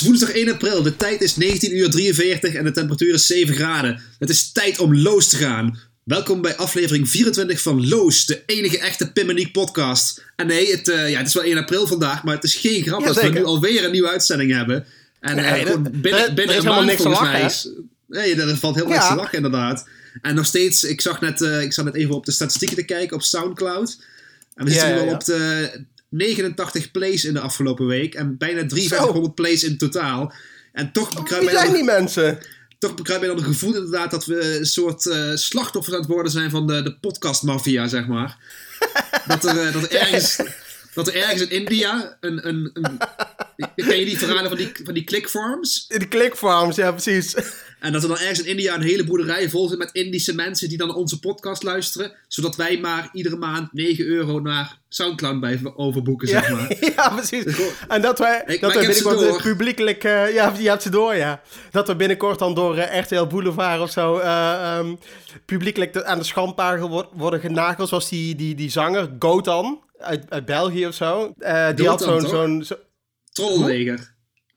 is woensdag 1 april, de tijd is 19 uur 43 en de temperatuur is 7 graden. Het is tijd om Loos te gaan. Welkom bij aflevering 24 van Loos, de enige echte Pimmeniek podcast. En nee, het, eh, ja, het is wel 1 april vandaag, maar het is geen grap dat we nu alweer een nieuwe uitzending hebben. En eh, Nee, gewoon dat- binnen, binnen een maand te volgens lachen, mij is... Nee, er valt heel Ja. niks te lachen inderdaad. En nog steeds, ik zag net, eh, ik zat net even op de statistieken te kijken op Soundcloud. En we Ja, zitten nu ja, al ja. op de 89 plays in de afgelopen week. En bijna 5300 plays in totaal. En toch bekruipt Wie mij zijn die mensen? toch bekruipt mij dan het gevoel inderdaad dat we een soort eh, slachtoffers aan het worden zijn van de, de podcastmafia, zeg maar. dat, er, eh, dat, er ergens, dat er ergens in India een... een, een ken je die verhalen van die, van die clickfarms? De clickfarms, ja precies. En dat er dan ergens in India een hele boerderij vol zit met Indische mensen die dan onze podcast luisteren. Zodat wij maar iedere maand 9 euro naar Soundcloud blijven overboeken, zeg maar. ja, precies. En dat wij, Ik- dat wij binnenkort publiekelijk... eh, ja, je hebt ze door, ja. Dat we binnenkort dan door eh, RTL Boulevard of zo... ehm, publiekelijk aan de schandpagel wo- worden genageld. Zoals die, die, die zanger, Gotan, uit, uit België of zo. Eh, die had zo'n... zo'n zo, Trollenleger.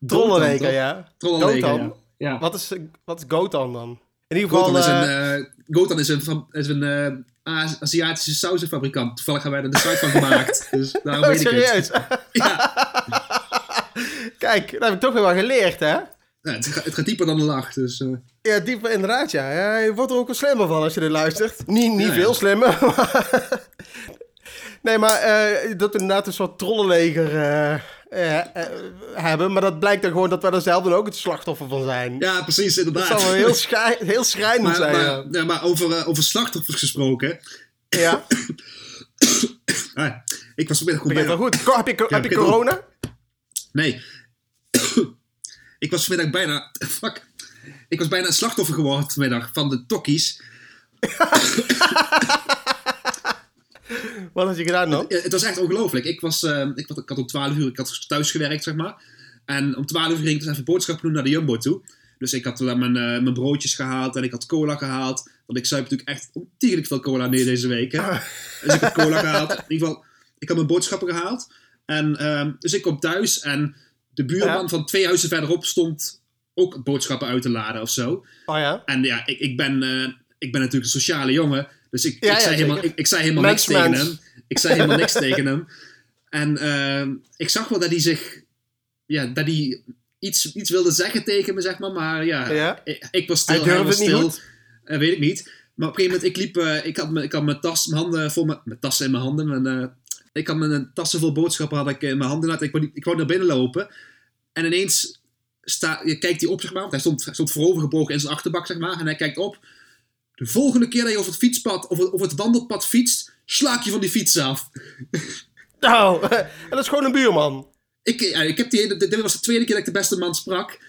Trollenleger, ja. Trollenleger, Gotan? ja. ja. Wat is, wat is Gotan dan? In ieder geval... Gotan is een, eh, eh, Gotan is een, van- is een eh, Azi- Aziatische sausenfabrikant. Toevallig hebben wij er de site van gemaakt. Dus daarom oh, weet ik het. Ja. Kijk, dat heb ik toch weer wel geleerd, hè? Ja, het, gaat, het gaat dieper dan de lach. Dus, eh, Ja, dieper inderdaad, ja. ja. Je wordt er ook wel slimmer van als je dit luistert. Niet, niet Ja, veel ja. slimmer. maar- nee, maar eh, dat we inderdaad een soort trollenleger eh, eh, hebben. Maar dat blijkt dan gewoon dat wij er zelf dan ook het slachtoffer van zijn. ja, precies, dat inderdaad. zal wel heel, schrij heel schrijnend maar, zijn. maar, ja. ja, maar over, over slachtoffers gesproken. ja, Ah, ik was vanmiddag goed bijna... wel goed. Heb je, heb je corona? Nee. ik was vanmiddag bijna... Fuck. Ik was bijna een slachtoffer geworden vanmiddag van de tokkies. Wat had je gedaan dan? Het was echt ongelooflijk. Ik, was, eh, ik, had, ik had om 12 uur ik had thuis gewerkt, zeg maar. En om 12 uur ging ik dus even boodschappen doen naar de Jumbo toe. Dus ik had mijn, eh, mijn broodjes gehaald en ik had cola gehaald. Want ik zuip natuurlijk echt ontiegelijk veel cola neer deze week. Hè? Dus ik had cola gehaald. In ieder geval, ik had mijn boodschappen gehaald. En, ehm, dus ik kom thuis en de buurman Ja. van twee huizen verderop stond ook boodschappen uit te laden of zo. Oh ja? En ja, ik, ik, ben, eh, ik ben natuurlijk een sociale jongen. Dus ik, Ja, ik, zei, helemaal, ik, ik zei helemaal Mens, niks tegen hem. Ik zei helemaal niks tegen hem. En ehm, ik zag wel dat hij zich... Ja, dat hij iets, iets wilde zeggen tegen me, zeg maar. Maar ja, ik, ik was Hij stil, durfde was stil. Eh, weet ik niet. Maar op een gegeven moment, ik liep... eh, ik, had mijn, ik had mijn tas, mijn handen vol met... Mijn tassen in mijn handen. Mijn, eh, ik had mijn tassen vol boodschappen had ik in mijn handen. laten. Ik wou, ik wou naar binnen lopen. En ineens sta, je kijkt hij op, zeg maar. Want hij stond, hij stond voorovergebogen in zijn achterbak, zeg maar. En hij kijkt op. De volgende keer dat je over het fietspad, of het, of het wandelpad fietst, slaak je van die fiets af. Nou, en dat is gewoon een buurman. Ik, ik heb die, dit was de tweede keer dat ik de beste man sprak.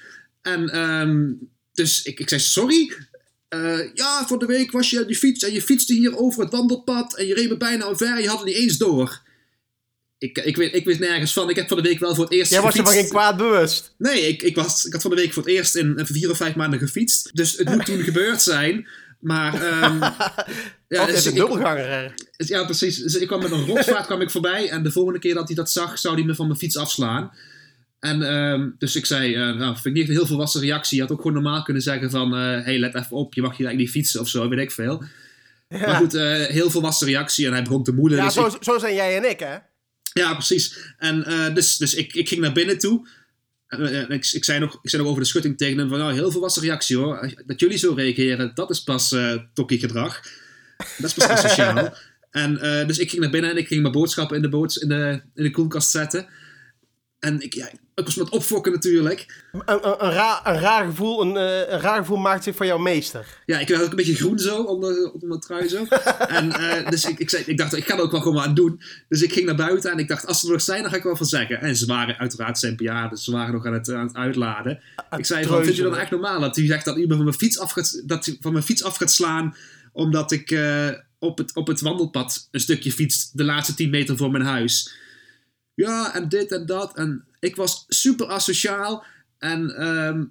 En ehm, dus ik, ik zei sorry. Eh, ja, van de week was je die fiets en je fietste hier over het wandelpad en je reed me bijna omver en je had het niet eens door. Ik, ik, weet, ik wist nergens van. Ik heb van de week wel voor het eerst Jij was je van gefietst. geen kwaad bewust. Nee, ik, ik, was, ik had van de week voor het eerst in eh, vier of vijf maanden gefietst. Dus het moet toen gebeurd zijn. Maar ehm, ja, Of dus is een ik- dubbelganger er. dus Ja, precies. Dus ik kwam met een rotvaart kwam ik voorbij. En de volgende keer dat hij dat zag, zou hij me van mijn fiets afslaan. En dus dus ik zei, eh nou, vind ik niet een heel volwassen reactie. Je had ook gewoon normaal kunnen zeggen van... eh hey, let even op, je mag hier eigenlijk niet fietsen of zo, weet ik veel. Maar goed, eh, heel volwassen reactie. En hij begon te moeden. Ja, dus zo, ik- zo zijn jij en ik, hè? ja, precies. En dus, dus ik, ik ging naar binnen toe. Eh, ik, ik, zei nog, ik zei nog over de schutting tegen hem van... Nou, heel volwassen reactie hoor. Dat jullie zo reageren, dat is pas eh tokkie gedrag. Dat is pas asociaal. En eh, dus ik ging naar binnen en ik ging mijn boodschappen in de, boods, in de, in de koelkast zetten. En ik, ja, ik was met opfokken natuurlijk. Een, een, een, raar, een, raar gevoel, een, eh, een raar gevoel maakt zich van jouw meester. Ja, ik werd ook een beetje groen zo, onder, onder mijn trui zo. en eh, dus ik, ik, zei, ik dacht, ik ga er ook wel gewoon aan doen. Dus ik ging naar buiten en ik dacht, als ze er nog zijn, dan ga ik er wel van zeggen. En ze waren uiteraard zijn bejaarden, ze waren nog aan het, aan het uitladen. ik zei, van, vind je dat nou echt normaal? Dat hij zegt dat iemand van mijn fiets af gaat, dat van mijn fiets af gaat slaan, omdat ik eh, op, het, op het wandelpad een stukje fiets de laatste 10 meter voor mijn huis. Ja, en dit en dat. En ik was super asociaal. En, ehm,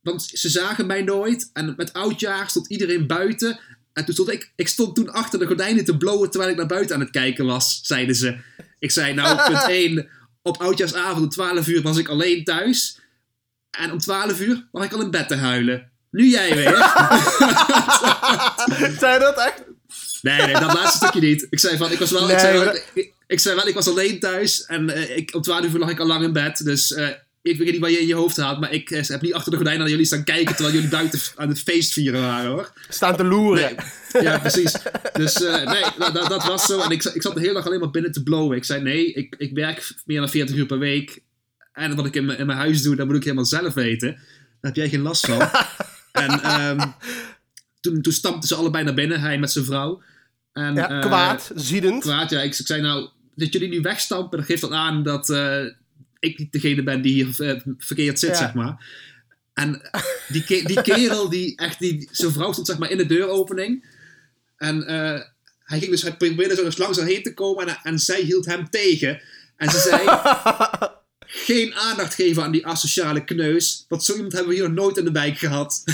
want ze zagen mij nooit. En met oudjaar stond iedereen buiten. En toen stond ik, ik stond toen achter de gordijnen te blowen terwijl ik naar buiten aan het kijken was, zeiden ze. Ik zei, nou, punt 1, op oudjaarsavond om 12 uur was ik alleen thuis. En om 12 uur lag ik al in bed te huilen. Nu jij weer. Zei dat echt? Nee, nee, dat laatste stukje niet. Ik zei van, ik was wel, ik, zei wel maar- ik, ik zei wel, ik was alleen thuis en eh, ik, om 12 uur lag ik al lang in bed. Dus eh, ik weet niet wat je in je hoofd haalt, maar ik eh, heb niet achter de gordijnen naar jullie staan kijken terwijl jullie buiten aan het feest vieren waren hoor. Staan te loeren. Ja, precies. Dus nee, dat, dat, was zo. En ik, ik zat de hele dag alleen maar binnen te blowen. Ik zei nee, ik, ik werk meer dan 40 uur per week. En wat ik in mijn, in mijn huis doe, dat moet ik helemaal zelf weten. Daar heb jij geen last van. en ehm, toen, toen stampten ze allebei naar binnen, hij met zijn vrouw. En, Ja, kwaad, ziedend. kwaad, ja. Ik, ik zei nou, dat jullie nu wegstampen, dat geeft dan aan dat eh, ik niet degene ben die hier eh, verkeerd zit, Ja. zeg maar. En die, ke- die kerel, die echt, die, zijn vrouw stond zeg maar in de deuropening. En eh, hij ging dus, hij probeerde zo dus langs haar heen te komen en, en zij hield hem tegen. En ze zei, geen aandacht geven aan die asociale kneus, want zo iemand hebben we hier nog nooit in de wijk gehad.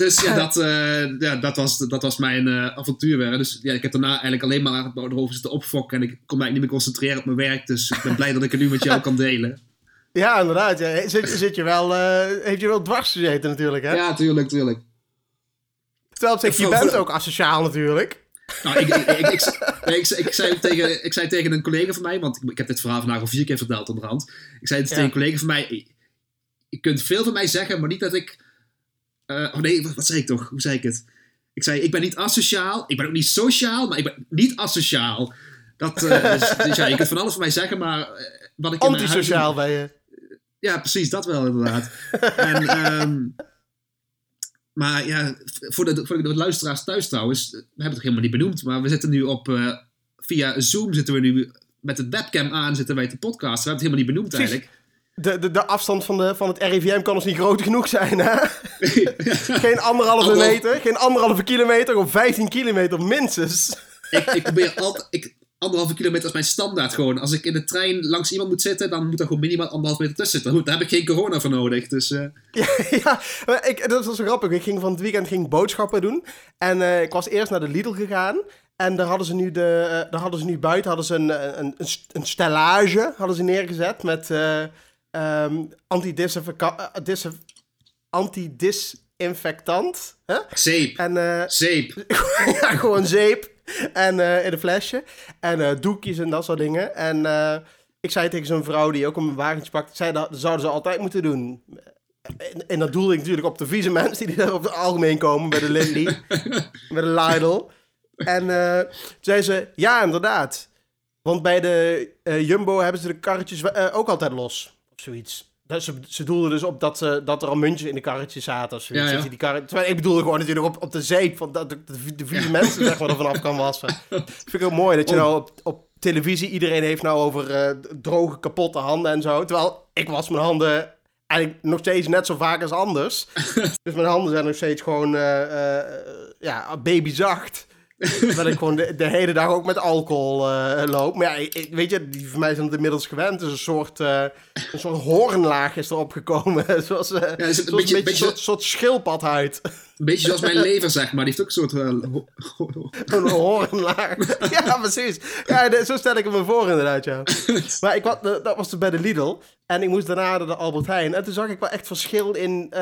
Dus ja, dat, eh, ja, dat, was, dat was mijn eh, avontuur weer. Dus ja, ik heb daarna eigenlijk alleen maar erover zitten opfokken. En ik kon mij niet meer concentreren op mijn werk. Dus ik ben blij dat ik het nu met jou kan delen. Ja, inderdaad. Ja. Zit, zit je wel, eh, heeft je wel dwars gezeten natuurlijk, hè? Ja, tuurlijk, tuurlijk. Terwijl op zich, je bent ook asociaal natuurlijk. Nou, ik, ik, ik, ik, nee, ik, ik, zei tegen, ik zei tegen een collega van mij, want ik, heb dit verhaal vandaag al vier keer verteld onderhand. Ik zei tegen een collega van mij, je kunt veel van mij zeggen, maar niet dat ik... eh, oh nee, wat, wat zei ik toch? Hoe zei ik het? Ik zei, ik ben niet asociaal, ik ben ook niet sociaal, maar ik ben niet asociaal. Dat, dus, dus ja, je kunt van alles van mij zeggen, maar eh, wat ik Antisociaal ben je. Ja, precies, dat wel inderdaad. en, ehm, maar ja, voor de, voor de luisteraars thuis trouwens, we hebben het helemaal niet benoemd, maar we zitten nu op, via Zoom zitten we nu met het webcam aan, zitten wij te podcasten. We hebben het helemaal niet benoemd eigenlijk. De, de, de afstand van, de, van het RIVM kan ons niet groot genoeg zijn, hè? Geen anderhalve meter, geen anderhalve kilometer, of 15 kilometer minstens. ik, ik probeer altijd, ik, anderhalve kilometer is mijn standaard gewoon. Als ik in de trein langs iemand moet zitten, dan moet er gewoon minimaal anderhalf meter tussen zitten. Goed, daar heb ik geen corona voor nodig, dus... eh, Ja, ja maar ik, dat was zo grappig. Ik ging van het weekend ging boodschappen doen. En eh, ik was eerst naar de Lidl gegaan. En daar hadden ze nu, de, eh, daar hadden ze nu buiten hadden ze een, een, een, een stellage hadden ze neergezet met ehm, eh, dis- antidisinfectant. Hè? zeep. En eh, Zeep. ja, gewoon zeep. En eh, in een flesje. En doekjes en dat soort dingen. En ik zei tegen zo'n vrouw die ook een wagentje pakt. Zei dat, zouden ze altijd moeten doen. En, en dat doelde ik natuurlijk op de vieze mensen die daar op het algemeen komen. Bij de Lindley. bij de Lidl. En toen zei ze, ja inderdaad. Want bij de Jumbo hebben ze de karretjes ook altijd los. Zoiets. Dat ze, ze doelden dus op dat, ze, dat er al muntjes in de karretjes zaten. Of zoiets. Ja, ja. Die karret, terwijl ik bedoelde gewoon natuurlijk op, op de zeep. Van dat de, de, vieze mensen zeg maar, er vanaf kan wassen. Dat vind ik ook mooi. Dat je nou op, op televisie... Iedereen heeft nou over eh, droge, kapotte handen en zo. Terwijl ik was mijn handen eigenlijk nog steeds net zo vaak als anders. dus mijn handen zijn nog steeds gewoon eh, eh, ja, babyzacht. Terwijl ik gewoon de, de hele dag ook met alcohol eh, loop. Maar ja, ik, weet je, die van mij zijn het inmiddels gewend. Dus een soort, eh, een soort hoornlaag is erop gekomen. Zoals, eh, Ja, is het een beetje- een beetje, beetje- soort, soort schildpadhuid. Een beetje zoals mijn lever, zeg maar. Die heeft ook een soort... Een hoornlaag. ja, precies. Ja, de- zo stel ik het me voor inderdaad, ja. Maar ik, wat, dat was dus bij de Lidl. En ik moest daarna naar de Albert Heijn. En toen zag ik wel echt verschil in,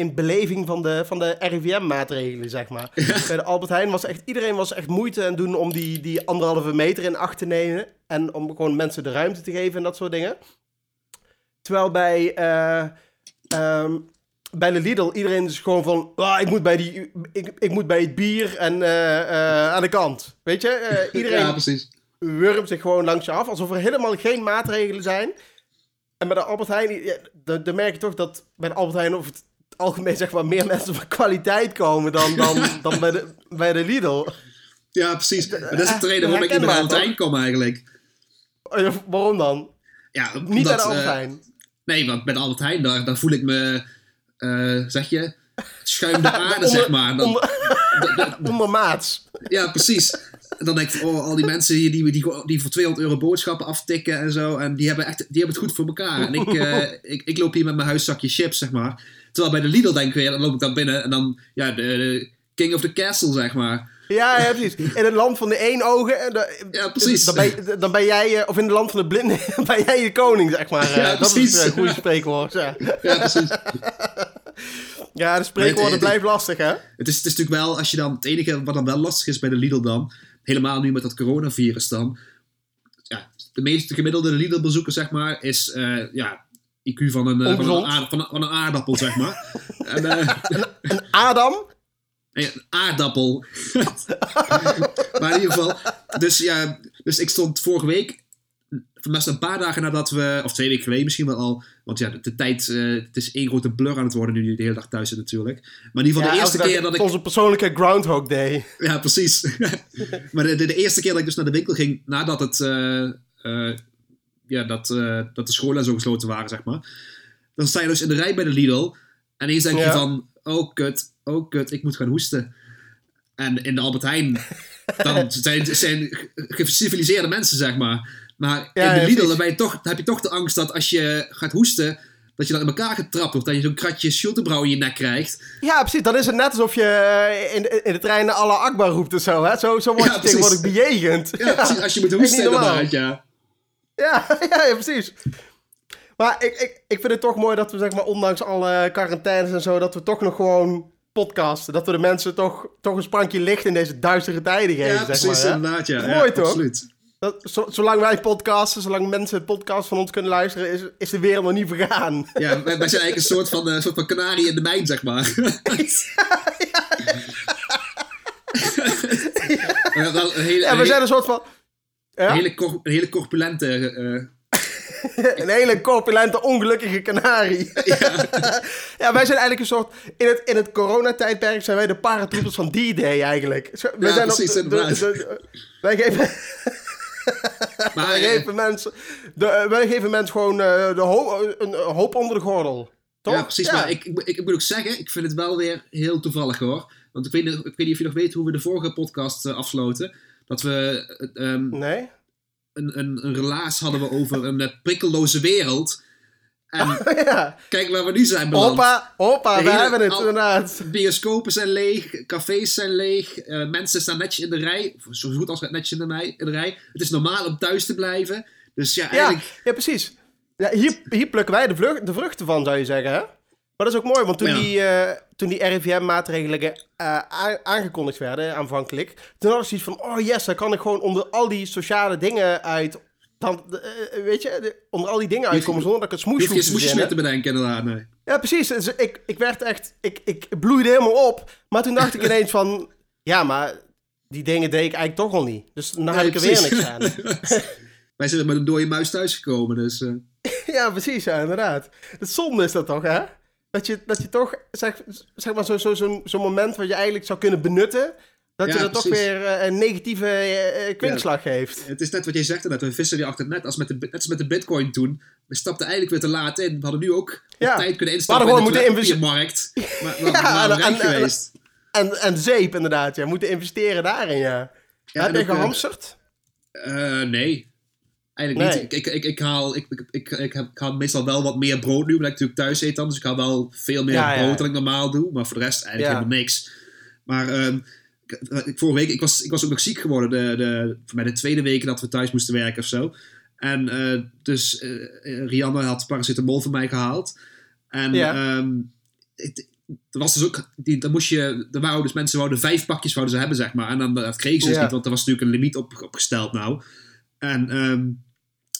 in beleving van de, van de RIVM-maatregelen, zeg maar. Bij de Albert Heijn was echt... Iedereen was echt moeite aan doen om die, die anderhalve meter in acht te nemen. En om gewoon mensen de ruimte te geven en dat soort dingen. Terwijl bij... eh, ehm, bij de Lidl, iedereen is gewoon van, ah, ik, moet bij die, ik, ik moet bij het bier en eh, eh, aan de kant. Weet je, iedereen Ja, precies. wurmt zich gewoon langs je af, alsof er helemaal geen maatregelen zijn. En bij de Albert Heijn, ja, dan, merk je toch dat bij de Albert Heijn over het algemeen zeg maar meer mensen van kwaliteit komen dan, dan, dan bij, de, bij de Lidl. Ja, precies. Maar dat is de reden waarom ik niet bij de herkenbaar, Albert Heijn kom eigenlijk. Eh, Waarom dan? Ja, Niet bij omdat, de Albert eh, Heijn. Nee, want bij de Albert Heijn, daar, daar voel ik me, eh, zeg je, schuim de aarde, Onder- zeg maar. Dan, onder- d- d- Ondermaats. ja, precies. En dan denk ik, oh, al die mensen hier die, die, die voor 200 euro boodschappen aftikken en zo. En die hebben, echt, die hebben het goed voor elkaar. En ik, eh, ik, ik loop hier met mijn huiszakje chips, zeg maar. Terwijl bij de Lidl denk ik weer, dan loop ik dan binnen en dan, ja, de, de King of the Castle, zeg maar. Ja, ja, precies. In het land van de eenogen. eh, de- Ja, precies. Dan ben, je- dan ben jij, eh, of in het land van de blinden, ben jij de koning, zeg maar. Eh, Ja, dat is precies. een goede spreekwoord. Ja, Ja, precies. ja de spreekwoorden blijven lastig, hè? Het is, het is natuurlijk wel, als je dan, het enige wat dan wel lastig is bij de Lidl dan, helemaal nu met dat coronavirus dan, ja, de meeste gemiddelde Lidl-bezoeker, zeg maar, is, eh, ja, IQ van een, eh, van, een aard- van, een, van een aardappel, zeg maar. en, eh, Een Adam? Nee, een aardappel. maar in ieder geval. Dus ja, dus ik stond vorige week. Best een paar dagen nadat we, of twee weken geleden misschien wel al. Want ja, de, de tijd, eh, het is één grote blur aan het worden nu je de hele dag thuis zit natuurlijk. Maar in ieder geval Ja, de eerste keer dat ik... Onze persoonlijke Groundhog Day. Ja, precies. maar de, de, de eerste keer dat ik dus naar de winkel ging, nadat het... eh, eh, ja, dat, eh, dat de scholen en zo gesloten waren, zeg maar. Dan sta je dus in de rij bij de Lidl. En ineens denk je Ja. van, oh kut, oh kut, ik moet gaan hoesten. En in de Albert Heijn, dan zijn, zijn ge- geciviliseerde mensen, zeg maar. Maar Ja, in de ja, Lidl, dan, ben je toch, dan heb je toch de angst dat als je gaat hoesten, dat je dan in elkaar getrapt wordt. Dat je zo'n kratje schulterbrouw in je nek krijgt. Ja, precies. Dan is het net alsof je eh, in, de- in de trein Allah Akbar roept of zo, hè? Zo, zo word Ja, je precies. tegenwoordig bejegend. Ja, precies, als je moet hoesten inderdaad, ja. Ja, ja, ja, precies. Maar ik, ik, ik vind het toch mooi dat we, zeg maar, ondanks alle quarantaines en zo, dat we toch nog gewoon podcasten. Dat we de mensen toch, toch een sprankje licht in deze duistere tijden geven, Ja, zeg precies, maar. inderdaad, ja. Mooi, ja, toch? Absoluut. Dat, zo- zolang wij podcasten, zolang mensen het podcast van ons kunnen luisteren, is, is de wereld nog niet vergaan. Ja, wij, wij zijn eigenlijk een soort van, eh, soort van kanarie in de mijn, zeg maar. Ja, hele, we zijn een soort van... Ja? een hele, cor- een hele corpulente... eh, Een hele corpulente, ongelukkige kanarie. Ja. wij zijn eigenlijk een soort... In het, in het coronatijdperk zijn wij de paratroepers van D-Day eigenlijk. Ja, zijn precies, de- de- inderdaad. de- wij geven... maar Wij eh, geven mensen, de, eh, wij geven mensen gewoon eh, de ho- een, hoop onder de gordel. Toch? ja, precies. Maar ik, ik, moet- ik moet ook zeggen, ik vind het wel weer heel toevallig hoor. Want ik weet, niet- ik weet niet of je nog weet hoe we de vorige podcast eh, afsloten. Dat we eh, ehm, Nee? een, een, een relaas hadden we over een prikkelloze wereld. En ja. kijk waar we nu zijn beland. Hoppa, hoppa, De we hebben het inderdaad. Bioscopen zijn leeg, cafés zijn leeg, eh, mensen staan netjes in de rij, zo goed als netjes in de, rij, in de rij. Het is normaal om thuis te blijven. Dus ja, Ja, eigenlijk... ja precies. Ja, hier, hier plukken wij de, vlucht, de vruchten van, zou je zeggen, hè? Maar dat is ook mooi, want toen Ja. die, toen die RIVM-maatregelen eh, aangekondigd werden, aanvankelijk, toen had ik zoiets van, oh yes, dan kan ik gewoon onder al die sociale dingen uit, dan, eh, weet je, de- onder al die dingen uitkomen zonder dat ik het Je smoes hoeft geen hoef te smoesjes meer verzinnen. te bedenken inderdaad, nee. Ja, precies. Dus ik, ik werd echt, ik, ik bloeide helemaal op. Maar toen dacht ik ineens van, ja, maar die dingen deed ik eigenlijk toch al niet. Dus dan heb ik er weer niks aan. Wij zijn met een dode muis thuisgekomen, dus... Ja, precies, ja, inderdaad. Het zonde is dat toch, hè? Dat je, dat je toch, zeg, zeg maar, zo'n zo, zo'n zo'n moment wat je eigenlijk zou kunnen benutten, dat Ja, je er toch weer eh, een negatieve eh, eh, kwinkslag geeft. het is net wat jij zegt inderdaad, we vissen weer achter het net, als met de, net als met de bitcoin toen. We stapten eigenlijk weer te laat in. We hadden nu ook Ja. op tijd kunnen We instappen hadden in de markt. Maar we Ja, waren en- rijk en- en- geweest. En, zeep, inderdaad, ja. Moeten investeren daarin, ja. Ja, Heb je eh, gehamsterd? Eh, nee. Eigenlijk Nee. niet. Ik, ik, ik, haal, ik, ik, ik, ik, heb, ik haal meestal wel wat meer brood nu, omdat ik natuurlijk thuis eet dan. Dus ik haal wel veel meer Ja, brood dan ik normaal doe. Maar voor de rest eigenlijk helemaal niks. Maar ehm, ik, vorige week, ik was, ik was ook nog ziek geworden. De, de, voor mij de tweede week dat we thuis moesten werken of zo. En eh, dus eh, Rianne had paracetamol voor mij gehaald. En Ja. ehm, het, er was dus ook, die, dan moest je, er waren dus mensen wouden vijf pakjes wouden ze hebben, zeg maar. En dan dat kregen ze dus Ja. niet, want er was natuurlijk een limiet op, opgesteld nou. En ehm,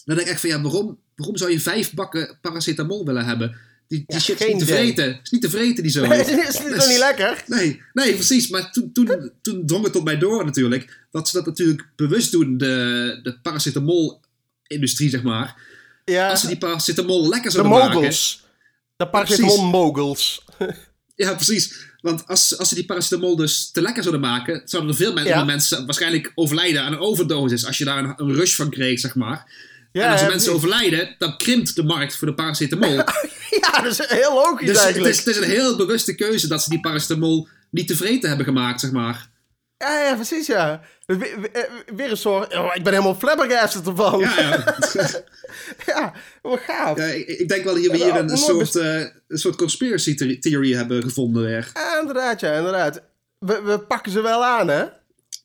dan denk ik echt van, ja, waarom, waarom zou je vijf bakken paracetamol willen hebben? Die, die Ja, shit is niet te vreten. is niet te vreten, die zo. is dit toch niet lekker? Nee, nee, precies. Maar toen, toen, toen drong het tot mij door natuurlijk. Dat ze dat natuurlijk bewust doen, de, de paracetamol-industrie, zeg maar. Ja, Als ze die paracetamol lekker de zouden maken. moguls. De paracetamol moguls. Ja, precies. Want als, als ze die paracetamol dus te lekker zouden maken, zouden er veel men- Ja. mensen waarschijnlijk overlijden aan een overdosis. Als je daar een, een rush van kreeg, zeg maar. Ja, en als er mensen overlijden, dan krimpt de markt voor de paracetamol. Ja, dat is heel logisch dus het eigenlijk. is, het is een heel bewuste keuze dat ze die paracetamol niet te vreten hebben gemaakt, zeg maar. Ja, ja, precies, ja. Weer, weer- eh, weer een soort... oh, ik ben helemaal flabbergasted ervan. Ja, ja. Ja, wat gaaf. Ja, ik, ik denk wel dat we hier een, soort, eh, een soort conspiracy the- theory hebben gevonden weer. Ja, inderdaad, ja, inderdaad. We, we pakken ze wel aan, hè?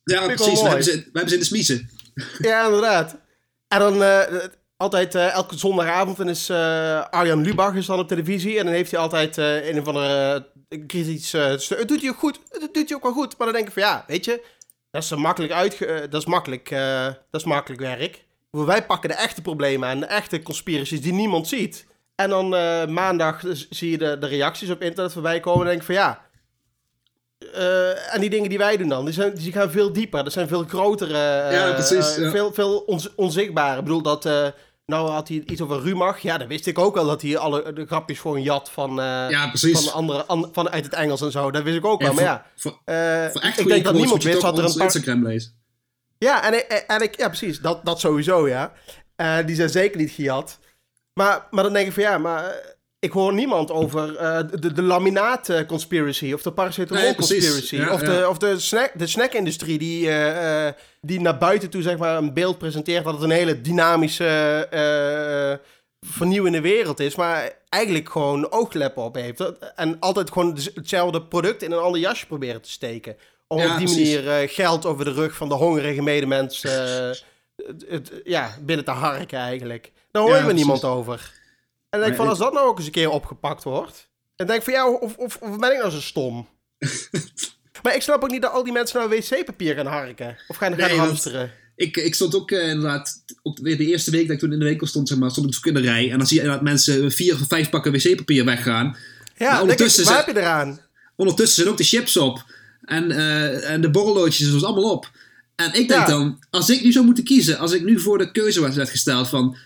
Ja, precies. We hebben, ze, we hebben ze in de smiezen. Ja, inderdaad. En dan eh, altijd eh, elke zondagavond dan is eh, Arjan Lubach is dan op televisie. En dan heeft hij altijd een of andere kritisch... het doet ook goed. Het doet hij ook wel goed. Maar dan denk ik van ja, weet je... Dat is, makkelijk, eh, dat is, makkelijk, dat is makkelijk werk. Wij pakken de echte problemen aan. De echte conspiracies die niemand ziet. En dan maandag zie je de, de reacties op internet voorbij komen. En denk ik van ja... eh, en die dingen die wij doen dan, die, zijn, die gaan veel dieper. Dat zijn veel grotere, eh, Ja, precies, eh, ja. veel, veel onzichtbare. Ik bedoel, dat, nou had hij iets over Rumach. Ja, dat wist ik ook wel, dat hij alle de grapjes gewoon jat van, Ja, precies. van, andere, an- van uit het Engels en zo. Dat wist ik ook wel. En maar voor, ja, voor, voor echt ik denk dat niemand wist dat er een paar... Instagram lezen. Ja, en, ik- en ik, ja, precies. Dat, dat sowieso, ja. Die zijn zeker niet gejat. Maar, maar dan denk ik van ja, maar ik hoor niemand over eh, de, de laminaat-conspiracy of de Nee, paracetamol-conspiracy. Ja, of de, of de, snack, de snackindustrie die, eh, eh, die naar buiten toe zeg maar, een beeld presenteert dat het een hele dynamische, eh, vernieuwende wereld is. Maar eigenlijk gewoon oogkleppen op heeft. En altijd gewoon dus hetzelfde product in een ander jasje proberen te steken. Om Ja, op die precies. manier eh, geld over de rug van de hongerige medemens eh, het, het- ja, binnen te harken eigenlijk. Daar je maar niemand over. En denk ik van, ik- als dat nou ook eens een keer opgepakt wordt... Dan denk ik van, ja, of, of, of ben ik nou zo stom? maar ik snap ook niet dat al die mensen nou wc-papier gaan harken. Of gaan, gaan Nee, hamsteren. Ik, ik stond ook eh, inderdaad, ook weer de eerste week dat ik toen in de winkel stond, zeg maar, stond ik ook in de rij. En dan zie je inderdaad mensen vier of vijf pakken wc-papier weggaan. Ja, maar ik, ondertussen waar zijn- heb je eraan? Ondertussen zijn ook de chips op. En, eh, en de borrelloodjes was allemaal op. En ik denk Ja. dan, als ik nu zou moeten kiezen, als ik nu voor de keuze was werd gesteld van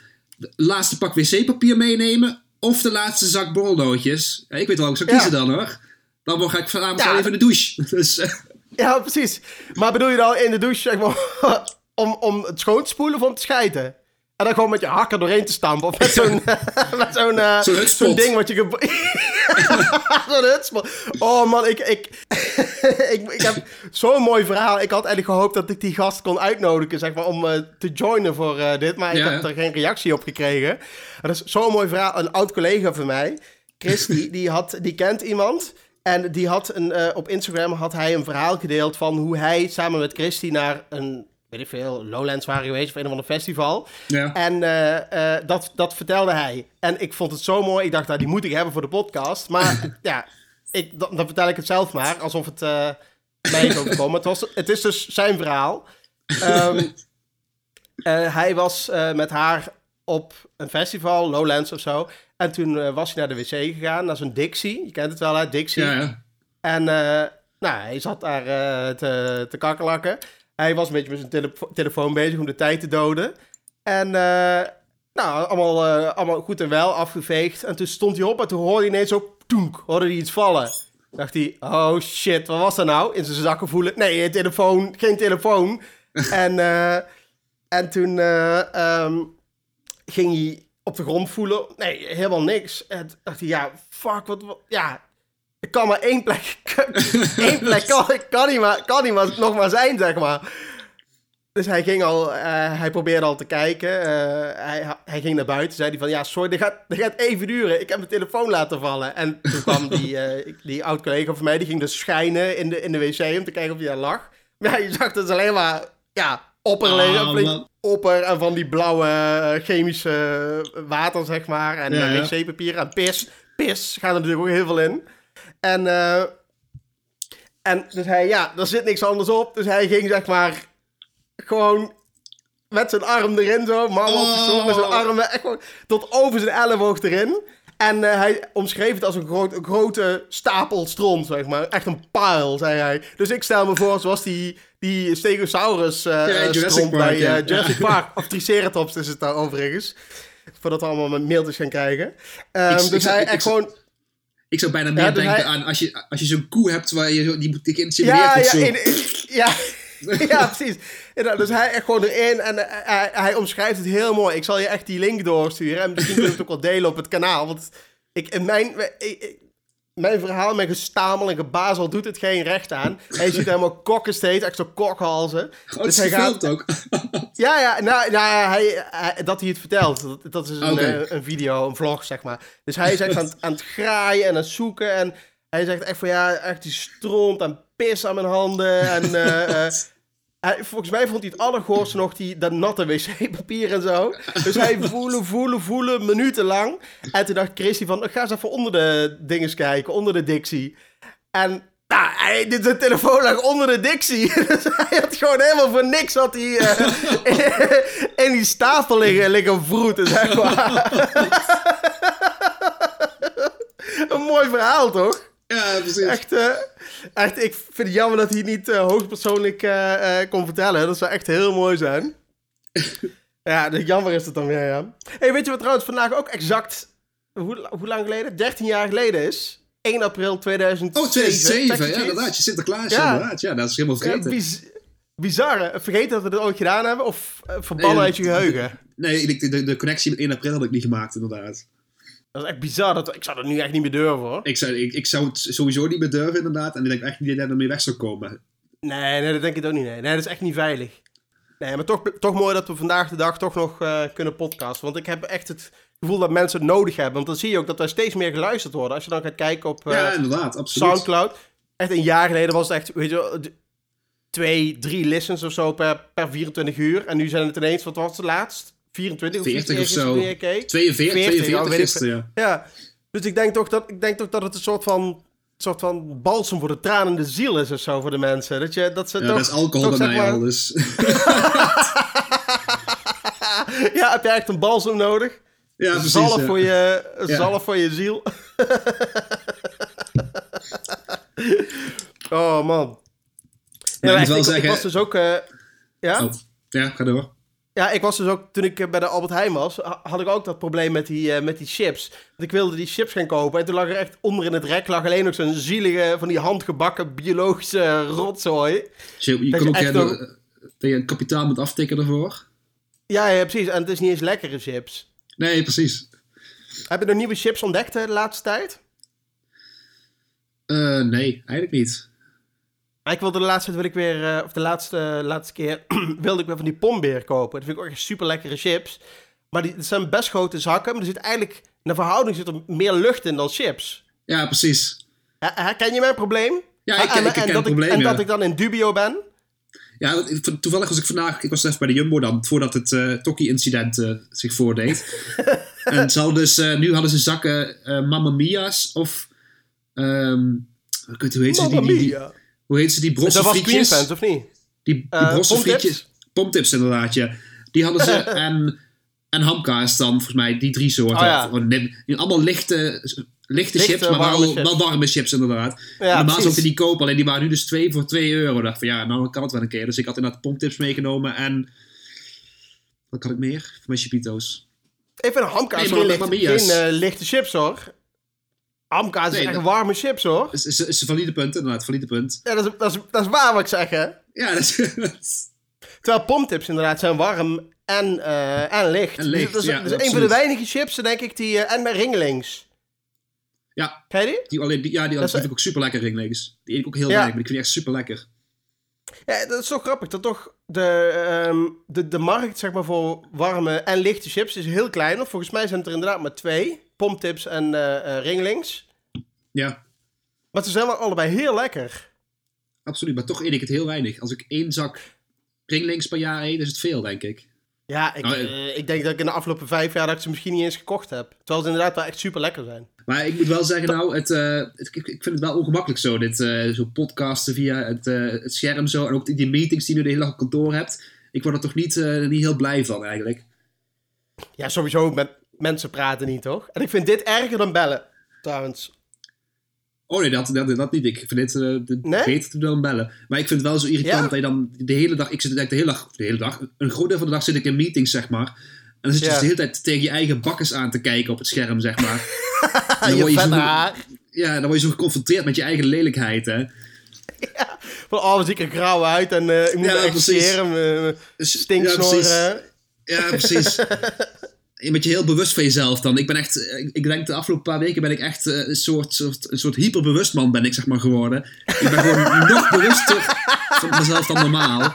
de laatste pak wc-papier meenemen of de laatste zak borrelloodjes. Ja, ik weet wel hoe ik zou Ja. kiezen dan hoor. Dan ga ik vanavond Ja. even in de douche. Dus, eh, Ja, precies. Maar bedoel je dan in de douche, zeg maar, om, om het schoon te spoelen of om te schijten? En dan gewoon met je hakken doorheen te stampen. Of met zo'n eh, Zo'n zo'n ding wat je... zo'n hutspot. Oh man, ik, ik, ik, ik heb zo'n mooi verhaal. Ik had eigenlijk gehoopt dat ik die gast kon uitnodigen, zeg maar, om eh, te joinen voor dit. Maar ik heb ja. er geen reactie op gekregen. Dat is zo'n mooi verhaal. Een oud collega van mij, Chris, die, die, had, die kent iemand... En die had een, op Instagram had hij een verhaal gedeeld van hoe hij samen met Christy naar een, weet ik veel, Lowlands waren geweest of een of ander festival. ja. En eh, eh, dat, dat vertelde hij. En ik vond het zo mooi. Ik dacht, nou, die moet ik hebben voor de podcast. Maar ja, ik, dan, dan vertel ik het zelf maar, alsof het eh, mij is overkomen. Het, was, het is dus zijn verhaal. Ehm, eh, hij was met haar op een festival, Lowlands of zo. En toen was hij naar de wc gegaan, naar zo'n Dixie. Je kent het wel, hè, Dixie. ja, ja. En nou, hij zat daar te, te kakkerlakken. Hij was een beetje met zijn telefo- telefoon bezig om de tijd te doden. En eh, nou, allemaal, eh, allemaal goed en wel, afgeveegd. En toen stond hij op en toen hoorde hij ineens zo... Toenk, hoorde hij iets vallen. Dacht hij, oh shit, wat was dat nou? In zijn zakken voelen. Nee, een telefoon, geen telefoon. en, eh, en toen eh, ehm, ging hij op de grond voelen. Nee, helemaal niks. En dacht hij, ja, fuck, wat, wat ja... Ik kan maar één plek, één plek kan, kan, niet maar, kan niet maar nog maar zijn, zeg maar. Dus hij ging al, eh, hij probeerde al te kijken. eh, hij, hij ging naar buiten, zei hij van, ja, sorry, dit gaat, dit gaat even duren. Ik heb mijn telefoon laten vallen. En toen kwam die, eh, die oud-collega van mij, die ging dus schijnen in de, in de wc om te kijken of hij daar lag. Maar ja, je zag dus alleen maar, ja, opper, Oh, opper en van die blauwe chemische water, zeg maar. En Ja, ja. wc-papier en pis. Pis gaat er natuurlijk ook heel veel in. En, eh, en dus hij, ja, er zit niks anders op. Dus hij ging, zeg maar, gewoon met zijn arm erin zo, man opgestoken, met zijn Oh. armen echt gewoon tot over zijn elleboog erin. En eh, hij omschreef het als een, groot, een grote stapel stront, zeg maar. Echt een pile, zei hij. Dus ik stel me voor, zoals die, die Stegosaurus eh Ja, stront bij eh, Jurassic Ja. Park. Of Triceratops is het daar overigens. Voordat we allemaal met mailtjes gaan krijgen. Ehm, Ik- dus hij ik- echt gewoon... Ik zou bijna meer Ja, dus denken hij- aan als je, als je zo'n koe hebt waar je die, die geïnsinueerd Ja, ja, in- in- ja, ja, precies. Inderdaad, Dus hij echt gewoon erin en eh, hij, hij omschrijft het heel mooi. Ik zal je echt die link doorsturen en misschien kunnen we het ook wel delen op het kanaal. Want ik, in mijn, ik- mijn verhaal, mijn gestamel en gebazel doet het geen recht aan. Hij ziet helemaal kokken steeds, echt zo kokhalzen. Oh, Dus hij gaat- ook. Ja, ja, nou, nou hij, hij- dat hij het vertelt. Dat, dat is een, eh, een video, een vlog, zeg maar. Dus hij is echt aan, het- aan het graaien en aan het zoeken. En hij zegt echt van, ja, echt die stront en pis aan mijn handen. En eh, hij, volgens mij vond hij het allergoorste nog die, dat natte wc-papier en zo. Dus hij voelen, voelen, voelen, minutenlang. En toen dacht Christy van, ga eens even onder de dinges kijken, onder de dictie. En nou, hij, dit zijn telefoon lag onder de dictie. Dus hij had gewoon helemaal voor niks had hij, eh, in die stapel liggen, liggen vroeten, zeg maar. Een mooi verhaal, toch? Ja, precies. Echt, eh, echt, ik vind het jammer dat hij het niet eh, hoogpersoonlijk eh, eh, kon vertellen. Dat zou echt heel mooi zijn. ja, dus jammer is het dan weer, ja. hey, weet je wat trouwens vandaag ook exact, hoe, hoe lang geleden? 13 jaar geleden is? 1 april 2007. Oh, 2007, Zeg je ja, inderdaad. Je Sinterklaas, Ja. inderdaad. Ja, dat is helemaal Ja, vergeten. biz- bizar, hè? Vergeten dat we dit ooit gedaan hebben? Of eh, verbannen Nee, uit je geheugen? Nee, ik- de, de connectie met 1 april had ik niet gemaakt, inderdaad. Dat is echt bizar. Dat, ik zou dat nu echt niet meer durven, hoor. Ik zou, ik, ik zou het sowieso niet meer durven, inderdaad. En ik denk echt niet dat hij ermee weg zou komen. Nee, nee, dat denk ik ook niet. Nee, nee dat is echt niet veilig. Nee, maar toch, toch mooi dat we vandaag de dag toch nog eh, kunnen podcasten. Want ik heb echt het gevoel dat mensen het nodig hebben. Want dan zie je ook dat er steeds meer geluisterd worden. Als je dan gaat kijken op eh, ja, inderdaad, absoluut. Soundcloud. Echt een jaar geleden was het echt, weet je twee, drie listens of zo per, per 24 uur. En nu zijn het ineens, wat was het laatst? 24 of 40 of zo. wanneer je keek? 42, 40, 42 ja, gisteren, ja. Ja, dus ik denk toch dat, ik denk toch dat het een soort van, soort van balsem voor de tranende ziel is of zo voor de mensen. Dat, je, dat ze Ja, toch... dat is alcohol toch, bij mij maar- al, dus... ja, heb je echt een balsem nodig? ja, precies. zalf, ja. voor je, zalf voor je ziel. oh, man. Maar ik moet wel ik, zeggen- ik was dus ook... eh, ja? Oh, ja, ga door. Ja, ik was dus ook, toen ik eh, bij de Albert Heijn was, ha- had ik ook dat probleem met die, eh, met die chips. Want ik wilde die chips gaan kopen en toen lag er echt onder in het rek lag alleen nog zo'n zielige, van die handgebakken biologische rotzooi. Dus je, je kan ook hebben dat je een kapitaal moet aftikken ervoor. Ja, ja, precies. En het is niet eens lekkere chips. Nee, precies. Heb je nog nieuwe chips ontdekt eh, de laatste tijd? Eh, nee, eigenlijk niet. Maar Ik wilde de laatste tijd wil ik weer, eh, of de laatste, laatste keer, wilde ik weer van die pombeer kopen. Dat vind ik ook echt super lekkere chips. Maar die het zijn best grote zakken, maar er zit eigenlijk, naar verhouding zit er meer lucht in dan chips. Ja, precies. Her- Herken je mijn probleem? Ja, ik, en, ik, ik en ken dat het probleem, En ja. dat ik dan in dubio ben? Ja, toevallig was ik vandaag, ik was even bij de Jumbo dan, voordat het eh Tokkie-incident eh, zich voordeed. en ze dus, eh, nu hadden ze zakken eh Mamma Mia's of, ik weet, hoe heet ze die, Mamma die, die-. Hoe heet ze die Dat brosse was Queen frietjes? fans, of niet? Die, die Eh, brosse pomptips? frietjes. Pomptips inderdaad, ja. Die hadden ze en, en hamkaas dan, volgens mij, die drie soorten. Oh, ja. Allemaal lichte, lichte, Lichte, chips, maar warme wel, chips. wel warme chips inderdaad. Ja, Normaal zou ik die kopen, alleen die waren nu dus twee voor 2 euro. Ik dacht van ja, nou kan het wel een keer. Dus ik had inderdaad pomptips meegenomen en... Wat had ik meer? Voor mijn chipito's. Even een hamkaas, Nee, geen, lichte, geen eh, lichte chips hoor. Nee, is echt dat- warme chips hoor. Is, is, is een valide punt, inderdaad, valide punt. Ja, dat is, dat, is, dat is waar wat ik zeg hè. Ja, dat is... Terwijl pomptips inderdaad zijn warm en, eh, en licht. En licht, Dus dat is, ja, een van de weinige chips, denk ik, die... eh, en bij ringelings. ja, Ken je die? die, alleen, die, ja, die, Dat is- vind ik ook super lekker ringlegs. Die eet ik ook heel Ja. weinig, maar ik vind die echt super lekker. Ja, dat is toch grappig. Dat toch de, ehm, de, de markt zeg maar, voor warme en lichte chips is heel klein. Volgens mij zijn het er inderdaad maar twee. Pomptips en eh eh, ringelings. Ja, Maar ze zijn wel allebei heel lekker. absoluut. Maar toch eet ik het heel weinig. Als ik één zak ringlinks per jaar eet, is het veel, denk ik. Ja, ik, Nou, eh, ik denk dat ik in de afgelopen vijf jaar dat ik ze misschien niet eens gekocht heb. Terwijl ze inderdaad wel echt super lekker zijn. Maar ik moet wel zeggen, nou, het, het- ik, ik vind het wel ongemakkelijk zo, dit eh, zo podcasten via het, het scherm zo. En ook die, die meetings die je nu de hele dag op kantoor hebt. Ik word er toch niet, niet heel blij van, eigenlijk. Ja, sowieso met mensen praten niet, toch? En ik vind dit erger dan bellen, trouwens. Oh nee, dat, dat, dat niet. Ik vind dit eh, de, Nee? beter dan bellen. Maar ik vind het wel zo irritant Ja? dat je dan de hele dag... Ik zit de hele dag... De hele dag een groot deel van de dag zit ik in meetings, zeg maar. En dan zit je Ja. dus de hele tijd tegen je eigen bakkes aan te kijken op het scherm, zeg maar. En dan je word je vette zo- haar. Ja, dan word je zo geconfronteerd met je eigen lelijkheid, hè. Van, oh, wat zie ik er grauw uit en eh, ik moet Ja, me precies. mijn Dus-. Ja, precies. eh. Ja, precies. je bent je heel bewust van jezelf dan. Ik ben echt, eh, ik, denk de afgelopen paar weken ben ik echt eh, een soort, soort, een soort hyperbewust man ben ik zeg maar geworden. Ik ben gewoon nog bewuster van mezelf dan normaal.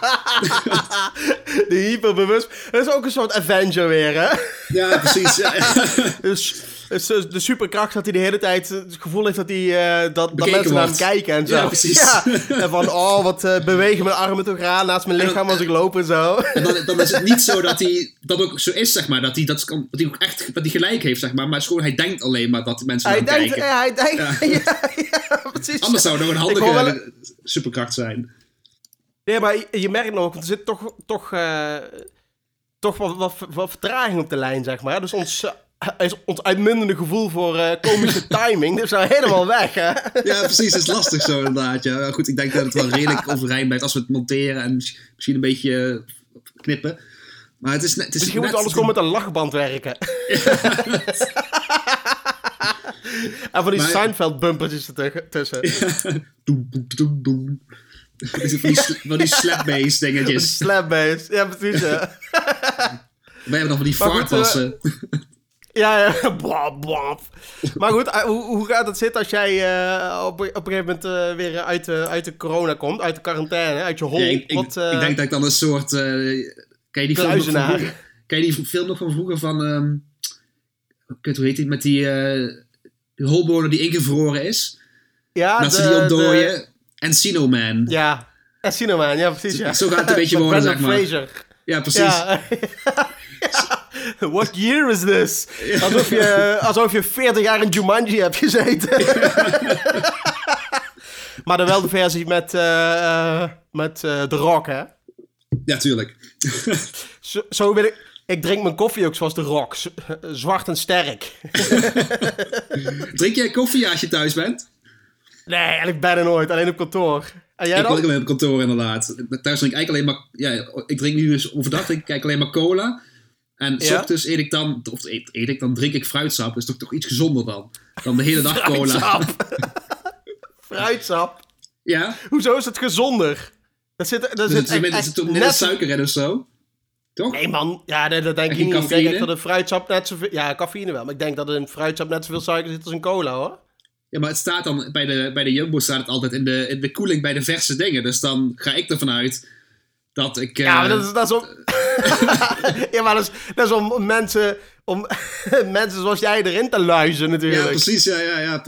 De hyperbewust. Dat is ook een soort Avenger weer, hè? Ja, precies. Ja, Dus, dus de superkracht dat hij de hele tijd het gevoel heeft dat, hij, eh, dat, dat mensen naar hem kijken en zo. Ja, precies. Ja. En van, oh, wat eh, bewegen mijn armen toch aan naast mijn lichaam als ik loop en zo. En dan, dan is het niet zo dat hij dat ook zo is, zeg maar. Dat hij, dat, kan, dat hij ook echt dat hij gelijk heeft, zeg maar. Maar gewoon, hij denkt alleen maar dat mensen Hij naar hem denkt, kijken. ja, hij denkt, ja, ja, precies. Anders zou het nog een handige wel- superkracht zijn. Nee, maar je, merkt nog, want er zit toch, toch, eh, toch wat, wat, wat vertraging op de lijn, zeg maar. Dus ons, eh, is ons uitmuntende gevoel voor eh, komische timing, dat is nou helemaal weg, hè? Ja, precies. Het is lastig zo inderdaad. Ja. Goed, ik denk dat het wel redelijk overeind blijft als we het monteren en mis- misschien een beetje eh, knippen. Maar het is net... Het is Misschien net moeten we anders gewoon met een lachband werken. en van die Maar- Seinfeld-bumpertjes ertussen. Doem, doem, doem, doem. Van die, van die, sl- van die slapbass Die dingetjes. slapbass. Ja, precies. Ja, Wij hebben dan van die eh, vaartwassen. Ja. ja. Blab, blab. Maar goed, eh, hoe, hoe gaat het zitten als jij eh, op, op een gegeven moment eh, weer uit de, uit de corona komt? Uit de quarantaine, uit je hol? Ja, ik, Wat, ik denk dat ik dan een soort... ken je die film nog van vroeger? Ken je die film nog van vroeger van... ehm kut, hoe heet die? Met die, die holbewoner die ingevroren is. ja, dat ze de- die de- ontdooien. Encino Man. Ja, Encino Man, ja precies. Ja. Zo gaat het een beetje Van worden, zeg maar. Fraser. Ja, precies. Ja. Ja. What year is this? Alsof je, alsof je 40 jaar in Jumanji hebt gezeten. maar dan wel de versie met, eh, met eh The Rock, hè? Ja, tuurlijk. Zo, zo wil ik... Ik drink mijn koffie ook zoals The Rock. Zwart en sterk. Drink jij koffie als je thuis bent? Nee, eigenlijk bijna nooit. Alleen op kantoor. En jij ik dan? ook alleen op kantoor inderdaad. Thuis drink ik eigenlijk alleen maar... Ja, ik drink nu dus overdag drink ik eigenlijk alleen maar cola. En s Ja? ochtends eet ik dan... Of eet, eet ik dan drink ik fruitsap. Dat is toch, toch iets gezonder dan. Dan de hele dag cola. Fruitsap. Ja? Hoezo is het gezonder? Dat zit, dat zit echt, echt zit toch minder net- suiker in of zo? Toch? Nee man, ja, dat, dat denk En ik niet. Ik denk echt dat een fruitsap net zoveel... Ja, cafeïne wel. Maar ik denk dat er in fruitsap net zoveel suiker zit als in cola, hoor. Ja, maar het staat dan... Bij de, bij de Jumbo staat het altijd in de, in de koeling bij de verse dingen. Dus dan ga ik ervan uit dat ik... eh, Ja, maar dat is, dat is om... ja, maar dat is, dat is om mensen... Om mensen zoals jij erin te luizen natuurlijk. ja, precies. Ja, ja, ja.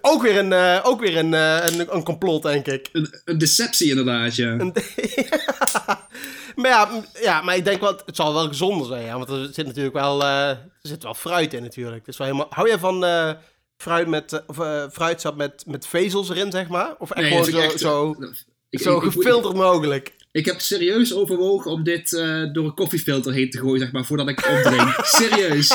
Ook weer, een, eh, ook weer een, eh, een, een complot, denk ik. een, een deceptie inderdaad, ja. maar ja, ja, maar ik denk wel... Het zal wel gezonder zijn, ja. Want er zit natuurlijk wel... eh, er zit wel fruit in natuurlijk. Is wel helemaal... Hou jij van... eh, Fruit met, eh, of, eh, fruitsap met, met vezels erin, zeg maar? Of echt Nee, gewoon zo, echt- zo, Ik- zo ik- ik- gefilterd mogelijk? Ik heb serieus overwogen om dit eh, door een koffiefilter heen te gooien, zeg maar, voordat ik opdrink. serieus.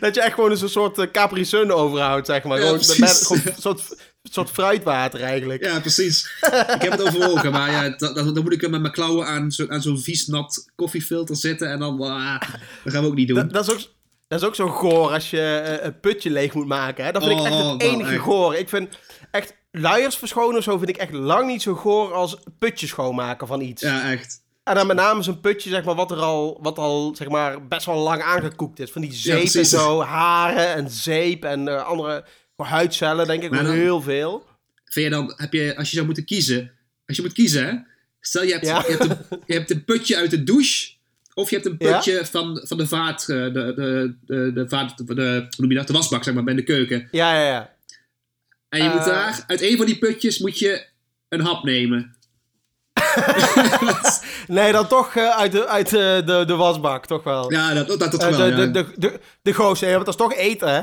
Dat je echt gewoon een soort uh, Capri Sun overhoudt, zeg maar. Ja, gewoon, precies. met, gewoon een soort, soort fruitwater eigenlijk. Ja, precies. Ik heb het overwogen, maar ja, da- dan, dan moet ik er met mijn klauwen aan, zo, aan zo'n vies nat koffiefilter zitten en dan, ah, dat gaan we ook niet doen. Dat, dat is ook, dat is ook zo goor als je eh, een putje leeg moet maken. Hè? Dat vind ik echt Oh, het wel enige echt. goor. Ik vind echt luiers verschonen of zo vind ik echt lang niet zo goor als putjes schoonmaken van iets. Ja, echt. En dan met name zo'n putje, zeg maar, wat er al, wat al zeg maar, best wel lang aangekoekt is. Van die zeep en zo, haren en zeep en eh, andere huidcellen, denk ik, Maar dan- heel veel. Vind je dan, heb je, als je zou moeten kiezen, als je moet kiezen, hè? Stel je hebt, Ja. je, hebt een, je hebt een putje uit de douche, of je hebt een Ja. putje van, van de vaat, eh, de, de, de, de, vaat, de, hoe noem je dat, de wasbak, zeg maar, bij de keuken. Ja, ja, ja. En je moet Eh. daar, uit een van die putjes moet je een hap nemen. Nee, dan toch eh, uit, de, uit de, de, de wasbak, toch wel. Ja, dat, dat, dat Eh, wel, de, ja. de, de, de, de gozer, ja, want dat is toch eten, hè?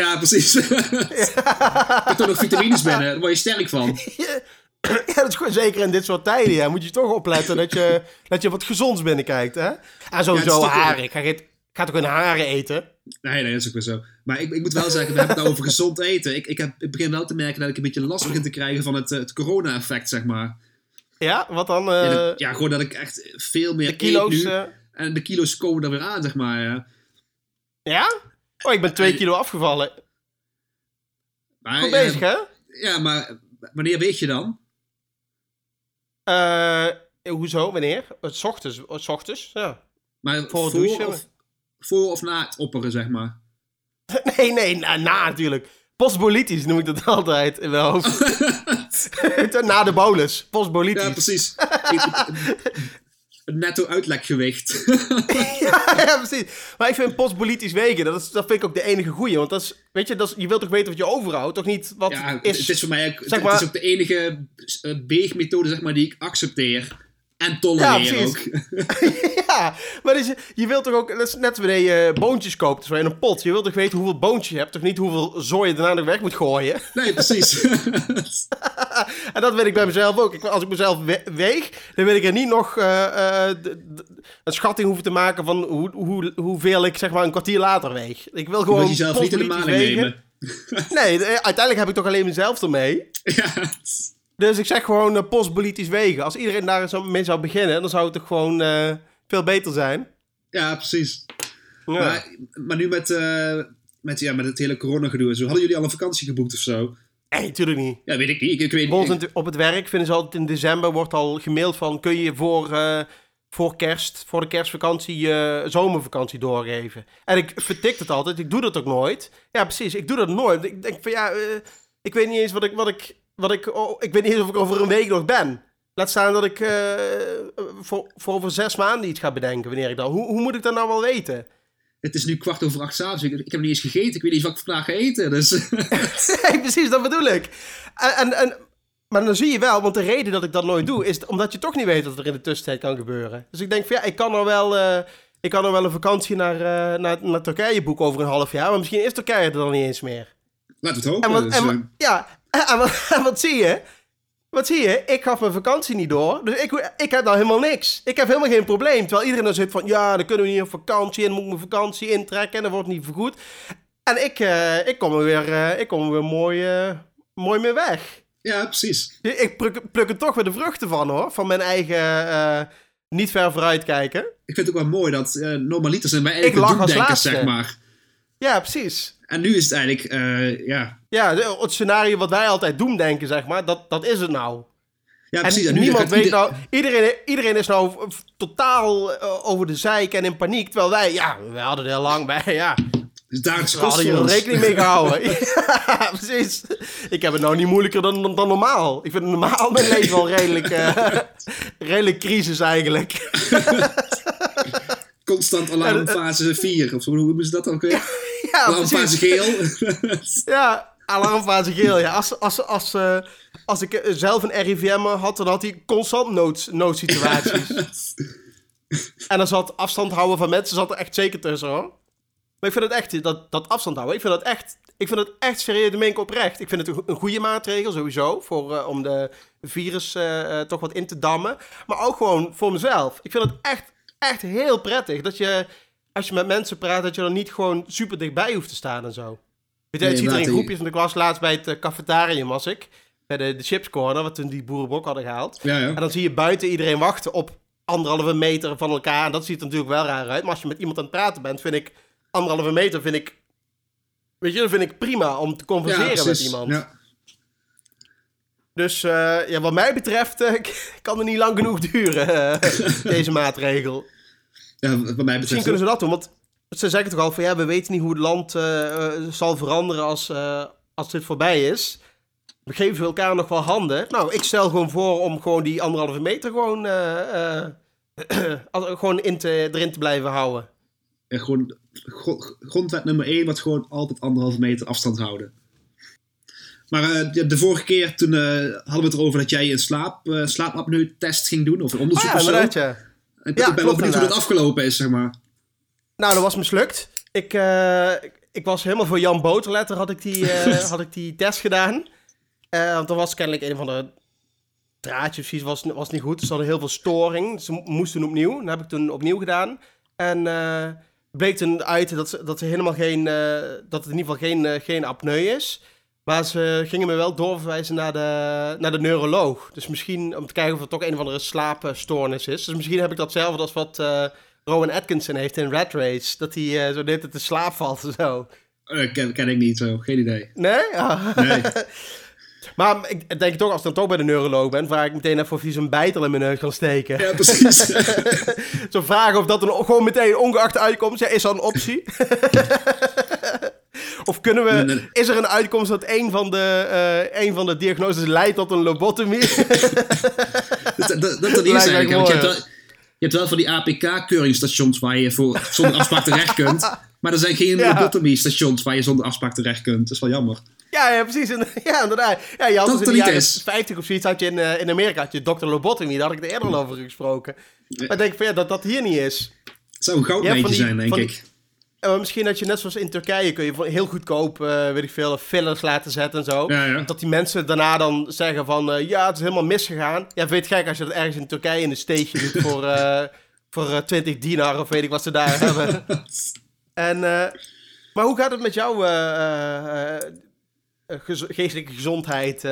Ja, precies. Je hebt toch nog vitamines binnen, daar word je sterk van. Ja, dat is gewoon zeker in dit soort tijden, ja. Moet je toch opletten dat je, dat je wat gezonds binnenkijkt, hè? En Ja, het sowieso haren. Ik ga, geen- ik ga toch geen haren eten? Nee, nee, dat is ook weer zo. Maar ik, ik moet wel zeggen, we hebben het nou over gezond eten. Ik, ik, heb, ik begin wel te merken dat ik een beetje last begin te krijgen van het, eh, het corona-effect, zeg maar. Ja, wat dan? eh, Ja, dat- ja, gewoon dat ik echt veel meer de kilo's... eet nu. eh, En de kilo's komen er weer aan, zeg maar. Ja. ja? Oh, ik ben twee kilo afgevallen. Maar, Goed bezig, hè? Ja, maar wanneer weet je dan? Eh, hoezo? Wanneer? Het ochtends. Het ochtends, ja. Maar Voor voor, het douchen? of, voor of na het opperen, zeg maar. Nee, nee, na, na natuurlijk. Postbolitisch noem ik dat altijd in mijn hoofd. na de bolus. Postbolitisch. Ja, precies. Het netto uitlekgewicht. ja, ja, precies. Maar ik vind postbolitisch wegen, dat, is, dat vind ik ook de enige goeie. Want dat is, weet je, dat is, je wilt toch weten wat je overhoudt, toch niet wat ja, is... het is voor mij ook, zeg het is maar- ook de enige eh, weegmethode zeg maar, die ik accepteer. En tolereer Ja, ook. ja, maar dus, je wilt toch ook, dat is net wanneer je boontjes koopt, dus in een pot. Je wilt toch weten hoeveel boontjes je hebt, toch niet hoeveel zooi je daarna nog weg moet gooien. Nee, precies. En dat weet ik bij mezelf ook. Ik, als ik mezelf we- weeg, dan wil ik er niet nog eh, eh, een schatting hoeven te maken van hoe, hoe, hoeveel ik zeg maar een kwartier later weeg. Ik wil Je gewoon moet jezelf niet in de maling nemen. Nee, eh, uiteindelijk heb ik toch alleen mezelf ermee. Ja. Dus ik zeg gewoon uh, postpolitisch wegen. Als iedereen daar zo mee zou beginnen, dan zou het toch gewoon eh, veel beter zijn. ja, precies. Ja. Maar, maar nu met, eh, met, ja, met het hele coronagedoe en zo. Hadden jullie al een vakantie geboekt of zo? Nee, natuurlijk niet. Ja, weet ik niet. Ik, ik weet niet. op het werk vinden ze altijd in december wordt al gemaild van kun je voor, voor kerst, voor de kerstvakantie je zomervakantie doorgeven. En ik vertik het altijd, ik doe dat ook nooit. Ja, precies, ik doe dat nooit. Ik denk van ja, ik weet niet eens wat ik, wat ik, wat ik, oh, ik weet niet eens of ik over een week nog ben. Laat staan dat ik eh, voor, voor over zes maanden iets ga bedenken wanneer ik dan. Hoe, hoe moet ik dat nou wel weten? Het is nu kwart over acht s'avonds. Ik, ik heb niet eens gegeten. Ik weet niet eens wat ik vandaag ga eten. Dus Nee, precies, dat bedoel ik. En, en, en, maar dan zie je wel, want de reden dat ik dat nooit doe, is omdat je toch niet weet wat er in de tussentijd kan gebeuren. Dus ik denk van ja, ik kan er wel, eh, ik kan er wel een vakantie naar, eh, naar, naar Turkije boeken over een half jaar, maar misschien is Turkije er dan niet eens meer. laten we het hopen. En wat, Dus, en, ja, en, wat, en wat zie je? Wat zie je? Ik gaf mijn vakantie niet door. Dus ik, ik heb nou helemaal niks. Ik heb helemaal geen probleem. Terwijl iedereen dan zit van... Ja, dan kunnen we niet op vakantie. En dan moet ik mijn vakantie intrekken. En dat wordt niet vergoed. En ik, eh, ik kom er weer, eh, ik kom er weer mooi, eh, mooi mee weg. ja, precies. Ik pluk, pluk er toch weer de vruchten van hoor. Van mijn eigen niet ver vooruit kijken. Ik vind het ook wel mooi dat normaliter zijn Ik lach als doemdenkers, laatste. zeg maar. Ja, precies. En nu is het eigenlijk, eh, ja... Ja, het scenario wat wij altijd doen denken, zeg maar. Dat, dat is het nou. Ja, En precies. nu niemand weet ieder- nou... Iedereen, iedereen is nou totaal eh, over de zeik en in paniek. Terwijl wij, ja, we hadden er heel lang bij, ja. Dus We hadden ons. rekening mee gehouden. ja, precies. Ik heb het nou niet moeilijker dan, dan, dan normaal. Ik vind normaal mijn leven wel redelijk, eh, redelijk crisis eigenlijk. Constant alarmfase 4. Of hoe noemen ze dat dan? Ja, precies. geel. Ja, alarmfase geel. Ja. Als, als, als, eh, als ik zelf een RIVM had, dan had hij constant nood, noodsituaties. en dan zat afstand houden van mensen zat er echt zeker tussen hoor. Maar ik vind het echt, dat, dat afstand houden, ik vind dat echt, ik vind het echt serieus, dat meen oprecht. Ik vind het een, goede maatregel sowieso, voor, eh, om de virus eh, toch wat in te dammen. Maar ook gewoon voor mezelf. Ik vind het echt, echt heel prettig dat je, als je met mensen praat, dat je er niet gewoon super dichtbij hoeft te staan en zo. Weet je, Nee, ziet er in groepjes, want ik was laatst bij het eh, cafetarium, was ik. Bij de, de chips corner, wat toen die boerenbok hadden gehaald. Ja, ja. En dan zie je buiten iedereen wachten op anderhalve meter van elkaar. En dat ziet er natuurlijk wel raar uit. Maar als je met iemand aan het praten bent, vind ik anderhalve meter, vind ik... Weet je, dat vind ik prima om te converseren met iemand. Ja. Dus eh, ja, wat mij betreft eh, kan het niet lang genoeg duren, deze maatregel. Ja, wat mij Misschien kunnen ze dat doen, want ze zeggen toch al van ja, we weten niet hoe het land eh, eh, zal veranderen als, eh, als dit voorbij is. We geven elkaar nog wel handen. Nou, ik stel gewoon voor om gewoon die anderhalve meter gewoon, gewoon in te, erin te blijven houden. Ja, gewoon, gro- grondwet nummer 1 was gewoon altijd anderhalve meter afstand houden. Maar de, vorige keer toen hadden we het erover dat jij een slaap, slaapapneu-test ging doen. Of een Oh onderzoek ja, of zo. ja. En ik Ja, ben wel benieuwd hoe dat afgelopen is, zeg maar. Nou, dat was mislukt. Ik, eh, ik, ik was helemaal voor Jan Boterletter had ik die, eh, had ik die test gedaan. Eh, want er was kennelijk een van de draadjes iets was, was niet goed. Dus ze hadden heel veel storing. Ze mo- moesten opnieuw. Dat heb ik toen opnieuw gedaan. En bleek toen uit dat, ze, dat, ze helemaal geen, dat het in ieder geval geen, geen apneu is. Maar ze gingen me wel doorverwijzen naar de, naar de neuroloog. Dus misschien om te kijken of het toch een of andere slaapstoornis is. Dus misschien heb ik datzelfde als wat eh, Rowan Atkinson heeft in Rat Race. Dat hij eh, zo dit te slaap valt en zo. Eh, ken, ken ik niet zo, geen idee. Nee? Ah. Nee. Maar ik denk toch, als ik dan toch bij de neuroloog ben, vraag ik meteen even of hij zijn bijtel in mijn neus kan steken. Ja, precies. Zo vragen of dat een, gewoon meteen ongeacht de uitkomst, ja, is dat een optie? of kunnen we, Nee, nee. is er een uitkomst dat een van de, een van de diagnoses leidt tot een lobotomie? dat, dat, dat er is eigenlijk. Want je, hebt wel, je hebt wel van die APK-keuringsstations waar je voor, zonder afspraak terecht kunt. Maar er zijn geen Ja. lobotomie-stations waar je zonder afspraak terecht kunt. Dat is wel jammer. ja, ja, precies. Ja, inderdaad. Ja, je had Dat dus het in er de jaren is. 50 of zoiets had je in, eh, in Amerika, had je Dr. Lobotomy, daar had ik het eerder al over gesproken. Maar ik denk van ja, dat dat hier niet is. Het zou een goudmijntje zijn, denk van ik. Maar misschien dat je net zoals in Turkije kun je heel goedkoop, eh, weet ik veel, fillers laten zetten en zo. Ja, ja. Dat die mensen daarna dan zeggen van, eh, ja, het is helemaal misgegaan. Ja, weet gek als je dat ergens in Turkije in een steegje doet voor, eh, voor eh, 20 dinar of weet ik wat ze daar hebben. En, maar hoe gaat het met jouw gez- geestelijke gezondheid?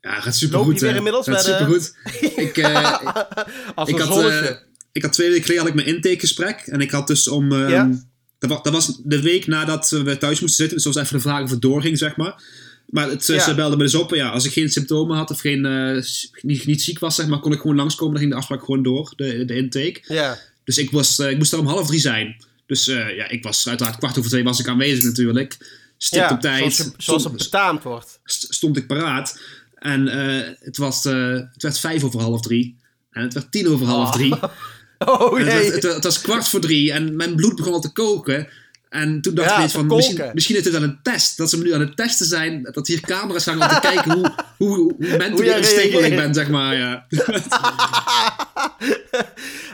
Ja, gaat supergoed. Loop je weer inmiddels Gaat eh, supergoed. ik, eh, als ik, had, ik had twee weken geleden had ik mijn intakegesprek. En ik had dus om... ehm, Ja? Dat, was, dat was de week nadat we thuis moesten zitten. Dus dat was even de vraag of het doorging, zeg maar. Maar het, Ja. ze belden me dus op. Ja, als ik geen symptomen had of geen, eh, niet, niet ziek was, zeg maar, kon ik gewoon langskomen. Dan ging de afspraak gewoon door, de, de intake. ja. Dus ik, was, eh, ik moest er om half drie zijn. Dus eh, ja, ik was uiteraard kwart over twee was ik aanwezig natuurlijk. Stipt ja, op tijd. zoals, je- zoals het bestaand wordt. st- stond ik paraat. En eh, het, was, eh, het werd vijf over half drie. En het werd tien over half drie. Oh Het, jee. het, het was kwart voor drie en mijn bloed begon al te koken. En toen dacht Ja, ik van, misschien, misschien is dit wel een test. Dat ze me nu aan het testen zijn. Dat hier camera's hangen om te kijken hoe, hoe, hoe jij unstable ik ben, zeg maar. Ja.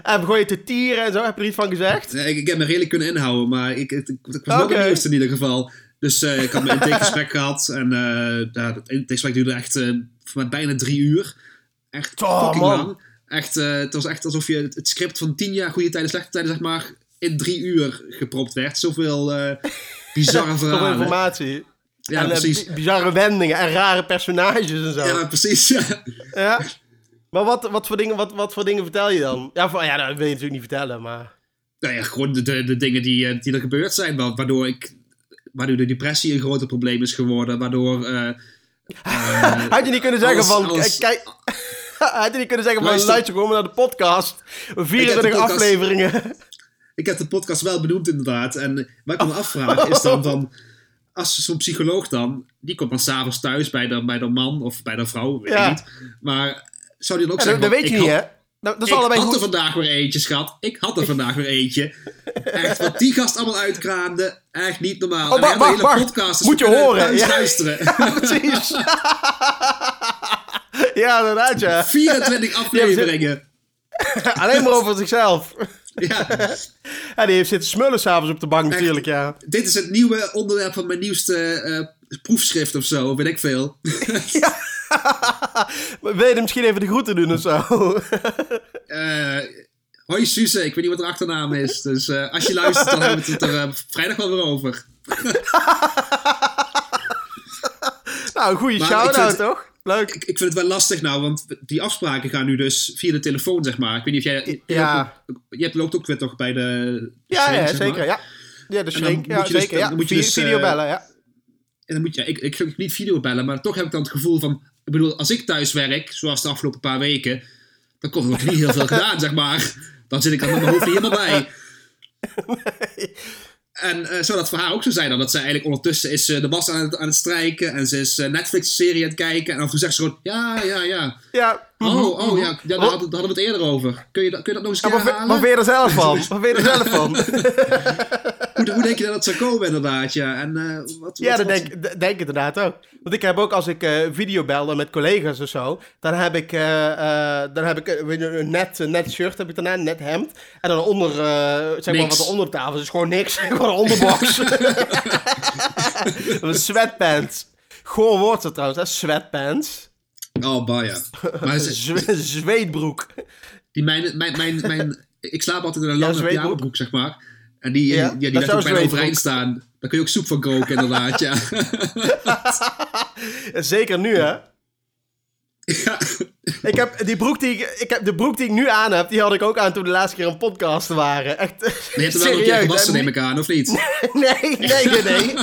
En begon je te tieren en zo, heb je er iets van gezegd? ik, ik heb me redelijk kunnen inhouden, maar ik, ik, ik was wel Oké. benieuwd in ieder geval. Dus eh, ik had mijn intakegesprek gehad. En eh ja, dat intakegesprek duurde echt eh, bijna drie uur. Echt Oh, fucking man. lang. Echt, eh, het was echt alsof je het, het script van tien jaar goede tijden, slechte tijden, zeg maar, in drie uur gepropt werd. Zoveel eh bizarre verhalen. informatie. Ja, en eh, precies. bi- bizarre wendingen en rare personages en zo. Ja, precies. Ja. Maar wat, wat, voor dingen, wat, wat voor dingen vertel je dan? Ja, voor, ja, dat wil je natuurlijk niet vertellen, maar... Nou ja, gewoon de, de, de dingen die, die er gebeurd zijn. wa- Waardoor, ik, waardoor de depressie een groter probleem is geworden. Waardoor... Had je niet kunnen zeggen van... Kijk, had je niet kunnen zeggen van... Luister. Gewoon naar de podcast. 24 podcast. afleveringen. ik heb de podcast wel benoemd inderdaad. En wat ik me afvraag is dan van... Als zo'n psycholoog dan... Die komt dan s'avonds thuis bij de, bij de man of bij de vrouw. Weet Ja. ik niet. Maar zou die dan ook Ja, dat, zeggen... dat weet je niet, had- hè? Dat, dat is ik allebei had er vandaag weer eentje, schat. Ik had er vandaag weer eentje. Echt, wat die gast allemaal uitkraamde. Echt niet normaal. Oh, En wacht, een hele wacht. Moet je horen, ja. luisteren. Precies. ja, inderdaad, ja. 24 afleveringen. Alleen maar over zichzelf. Ja, Ja, die heeft zitten smullen s'avonds op de bank natuurlijk, ja. dit is het nieuwe onderwerp van mijn nieuwste eh, proefschrift of zo, weet ik veel. Maar Wil je misschien even de groeten doen of zo? Eh hoi Suze, ik weet niet wat haar achternaam is. Dus eh, als je luistert, dan hebben we het er vrijdag wel weer over. nou, een goede shout-out, toch? Leuk. Ik, ik vind het wel lastig nou, want die afspraken gaan nu dus via de telefoon, zeg maar. Ik weet niet of jij... Ja. Je hebt loopt ook weer toch bij de... Ja, shrink, ja, zeg maar. zeker, ja. Ja, de dan shrink, ja, moet je dus- zeker, ja. dan moet je Vi- dus, Video eh, bellen, ja. En dan moet je, ik, ik ga niet videobellen, maar toch heb ik dan het gevoel van... Ik bedoel, als ik thuis werk, zoals de afgelopen paar weken... Dan komt er nog niet heel veel gedaan, zeg maar. Dan zit ik er met mijn hoofd niet helemaal bij. En eh, zou dat voor haar ook zo zijn dan? Dat ze eigenlijk ondertussen is eh, de was aan het, aan het strijken... en ze is eh, Netflix-serie aan het kijken... en toe zegt ze gewoon... Ja, ja, ja. Ja. Mhm, Oh, oh mhm. ja, ja daar, hadden, daar hadden we het eerder over. Kun je, dat- kun je dat nog eens Ja, herhalen? wat er zelf van? Wat er zelf van? hoe, hoe denk je dat dat zou komen inderdaad? Ja, en, eh, wat, Ja, dat wat- denk, denk ik inderdaad ook. Want ik heb ook als ik eh video belde met collega's of zo, dan heb ik, eh, dan heb ik een net, net shirt heb ik daarna, een net hemd. En dan onder, zeg maar wat er onder de tafel is, is gewoon niks. gewoon een onderbox. sweatpants. Gewoon woord trouwens, hè? sweatpants. Oh, bah, ja. Maar ze- Zwe- zweetbroek. die, mijn, mijn, mijn, mijn, ik slaap altijd in een Ja, lange zweetbroek. pyjamabroek, zeg maar. En die, Ja, ja, dat die, laat ook bijna overeind staan. Daar kun je ook soep van koken, inderdaad, ja. Zeker nu, hè? ja. Ik heb die broek die ik, ik heb de broek die ik nu aan heb, die had ik ook aan toen de laatste keer een podcast waren. Echt. Je hebt er wel een keer serieus, gewassen, neem ik aan, of niet? Nee, nee, nee, nee.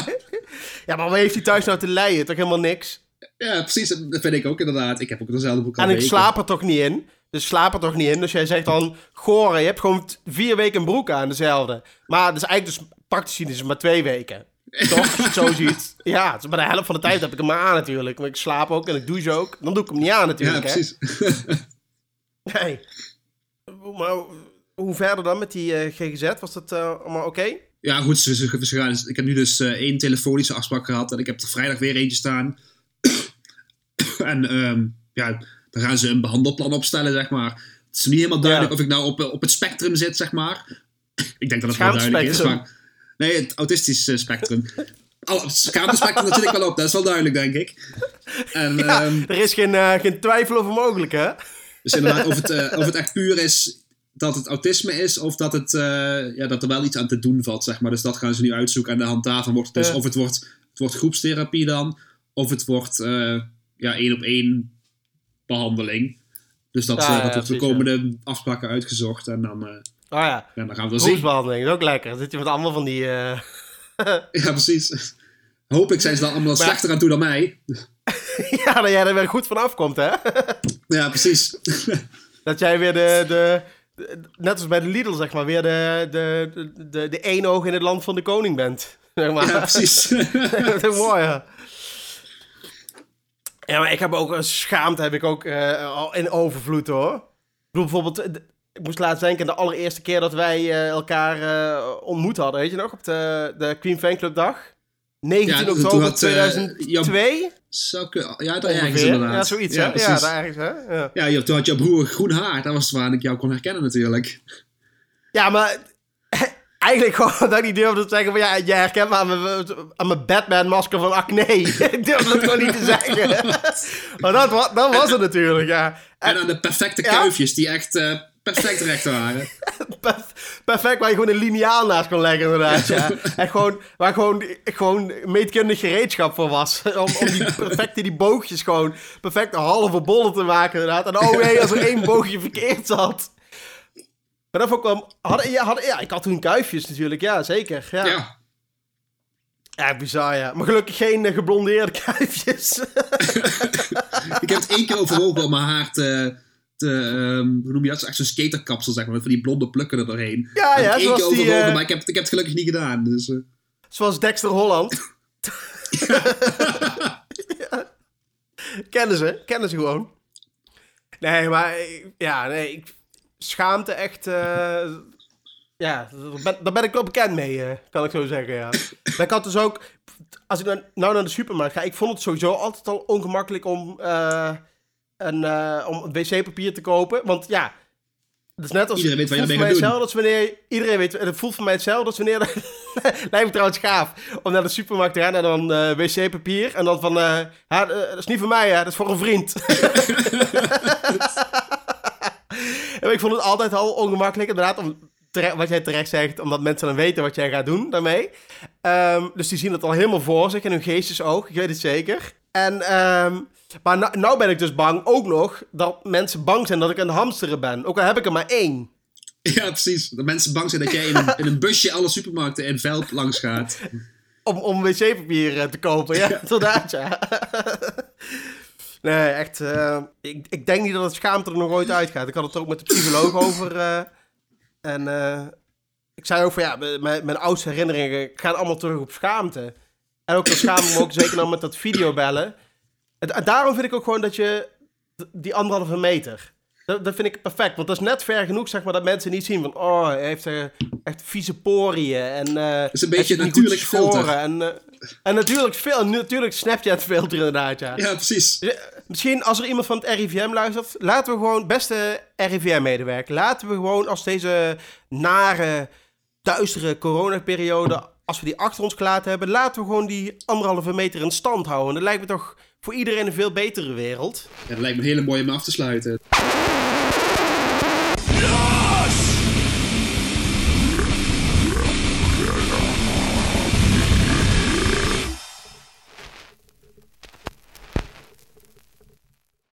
Ja, maar waar heeft hij thuis nou te leien? Toch helemaal niks? Ja, precies. Dat vind ik ook inderdaad. Ik heb ook dezelfde boek al En ik weken. slaap er toch niet in. Dus slaap er toch niet in. Dus jij zegt dan, goor, je hebt gewoon vier weken een broek aan, dezelfde. Maar dat is eigenlijk dus, praktisch gezien is maar twee weken. Toch, als je het zo ziet. Ja, het is maar de helft van de tijd heb ik hem maar aan natuurlijk. Maar ik slaap ook en ik douche ook. Dan doe ik hem niet aan Ja, natuurlijk, hè. precies. Nee. Maar hoe verder dan met die eh, GGZ? Was dat eh, allemaal oké? Ja, goed. Ze, ze, ze gaan, ik heb nu dus eh, één telefonische afspraak gehad. En ik heb er vrijdag weer eentje staan. en ehm, ja, dan gaan ze een behandelplan opstellen, zeg maar. Het is niet helemaal duidelijk Ja. of ik nou op, eh, op het spectrum zit, zeg maar. ik denk dat het wel duidelijk is. Maar, nee, het autistische spectrum. Het schaamtespectrum, dat zit ik wel op. Dat is wel duidelijk, denk ik. En, Ja, ehm, er is geen, eh, geen twijfel over mogelijk, hè? Dus inderdaad, of het, eh, of het echt puur is dat het autisme is, of dat, het, ja, dat er wel iets aan te doen valt, zeg maar. Dus dat gaan ze nu uitzoeken. En de hand daarvan wordt het dus, of het wordt, het wordt groepstherapie dan, of het wordt ja, één op één behandeling. Dus dat, Ja, eh, ja, dat wordt de komende afspraken uitgezocht. En dan, eh, Oh ja, ja, dan gaan we zien. groepsbehandeling, is ook lekker. Dan zit je met allemaal van die... eh, Ja, precies. Hopelijk zijn ze dan allemaal Maar- slechter aan toe dan mij. ja, dat jij er weer goed van afkomt, hè? Ja, precies. Dat jij weer de, de, de- Net als bij de Lidl, zeg maar, weer de, de, de, de, de één oog in het land van de koning bent. Zeg maar. Ja, precies. dat is mooi, ja. Ja, maar ik heb ook een schaamte, heb ik ook eh, al in overvloed, hoor. Ik bedoel, bijvoorbeeld, eh, ik moest laatst denken, de allereerste keer dat wij eh, elkaar eh, ontmoet hadden, weet je nog, op de, de Queen Fanclub dag? 19 Ja, oktober had, eh, 2002? Zou ik- ja, daar ergens inderdaad. Ja, zoiets, ja, hè? Ja, daar ergens, hè? Ja. Ja, je- toen had jouw broer groen haar. Dat was waar ik jou kon herkennen natuurlijk. Ja, maar eigenlijk gewoon dat ik niet durfde te zeggen van ja, jij herkent me aan mijn, aan mijn Batman-masker van acne. ik durfde het gewoon niet te zeggen. maar dat, dat was het natuurlijk, ja. En aan de perfecte Ja? kuifjes die echt eh, perfect recht waren. Perf- Perfect waar je gewoon een liniaal naast kon leggen inderdaad, ja. En gewoon, waar gewoon, gewoon meetkundig gereedschap voor was. om, om die perfecte, die boogjes gewoon perfect een halve bollen te maken inderdaad. En oh nee, als er één boogje verkeerd zat. Maar dat wel... Hadden, ja, hadden, ja, ik had toen kuifjes natuurlijk, ja, zeker. Ja, ja. Ja. bizar, ja. Maar gelukkig geen eh, geblondeerde kuifjes. Ik heb het één keer overwogen om mijn haar te... te ehm, hoe noem je dat? Echt zo'n skaterkapsel, zeg maar. Met van die blonde plukken er doorheen. Ja, ja, heb ik één keer die, overwogen, eh, maar ik heb, ik heb het gelukkig niet gedaan. Dus, eh, Zoals Dexter Holland. Ja. Kennen ze, kennen ze gewoon. Nee, maar ja, nee, ik, schaamte echt. eh, ja, daar ben, daar ben ik wel bekend mee, eh, kan ik zo zeggen. Ja. Maar ik had dus ook, als ik nou, nou naar de supermarkt ga, ik vond het sowieso altijd al ongemakkelijk om, eh, een, om wc-papier te kopen. Want ja, het is net als. Iedereen weet wat je ermee voelt gaat hetzelfde als wanneer. Iedereen weet, het voelt voor mij hetzelfde als wanneer. lijkt me trouwens gaaf om naar de supermarkt te gaan en dan wc-papier. En dan van. dat is niet voor mij, hè, dat is voor een vriend. en ik vond het altijd al ongemakkelijk, inderdaad, om, wat jij terecht zegt, omdat mensen dan weten wat jij gaat doen daarmee. Ehm, dus die zien het al helemaal voor zich in hun geestesoog, ik weet het zeker. En, ehm, maar nou, nou ben ik dus bang ook nog dat mensen bang zijn dat ik het hamsteren ben. Ook al heb ik er maar één. ja, precies. Dat mensen bang zijn dat jij in een, in een busje alle supermarkten in Velp langs gaat. Om, om wc-papier eh, te kopen, ja, inderdaad, ja. Nee, echt, eh, ik, ik denk niet dat het schaamte er nog ooit uitgaat. Ik had het ook met de psycholoog over. eh, en eh, ik zei ook van, ja, mijn, mijn oudste herinneringen gaan allemaal terug op schaamte. En ook dat schaam me ook zeker dan met dat videobellen. En, en daarom vind ik ook gewoon dat je die anderhalve meter... Dat, dat vind ik perfect, want dat is net ver genoeg, zeg maar, dat mensen niet zien van, oh, hij heeft echt vieze poriën en is een beetje natuurlijk filter. En, en natuurlijk, veel, natuurlijk Snapchat filter inderdaad, ja. Ja, precies. Ja, Misschien als er iemand van het RIVM luistert, laten we gewoon, beste RIVM-medewerker, laten we gewoon als deze nare, duistere coronaperiode, als we die achter ons gelaten hebben, laten we gewoon die anderhalve meter in stand houden. Dat lijkt me toch voor iedereen een veel betere wereld. Ja, dat lijkt me een hele mooie om af te sluiten. Ja!